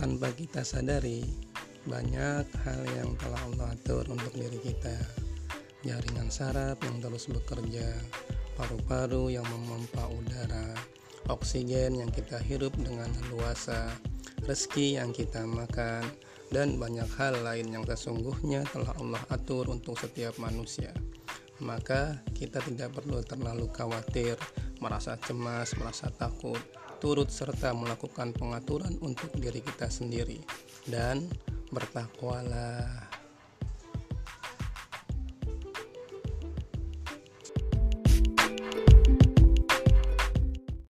tanpa kita sadari banyak hal yang telah Allah atur untuk diri kita. Jaringan saraf yang terus bekerja paru-paru yang memompa udara oksigen yang kita hirup dengan luasa rezeki yang kita makan dan banyak hal lain yang sesungguhnya telah Allah atur untuk setiap manusia. Maka kita tidak perlu terlalu khawatir merasa cemas, merasa takut, turut serta melakukan pengaturan untuk diri kita sendiri dan bertakwalah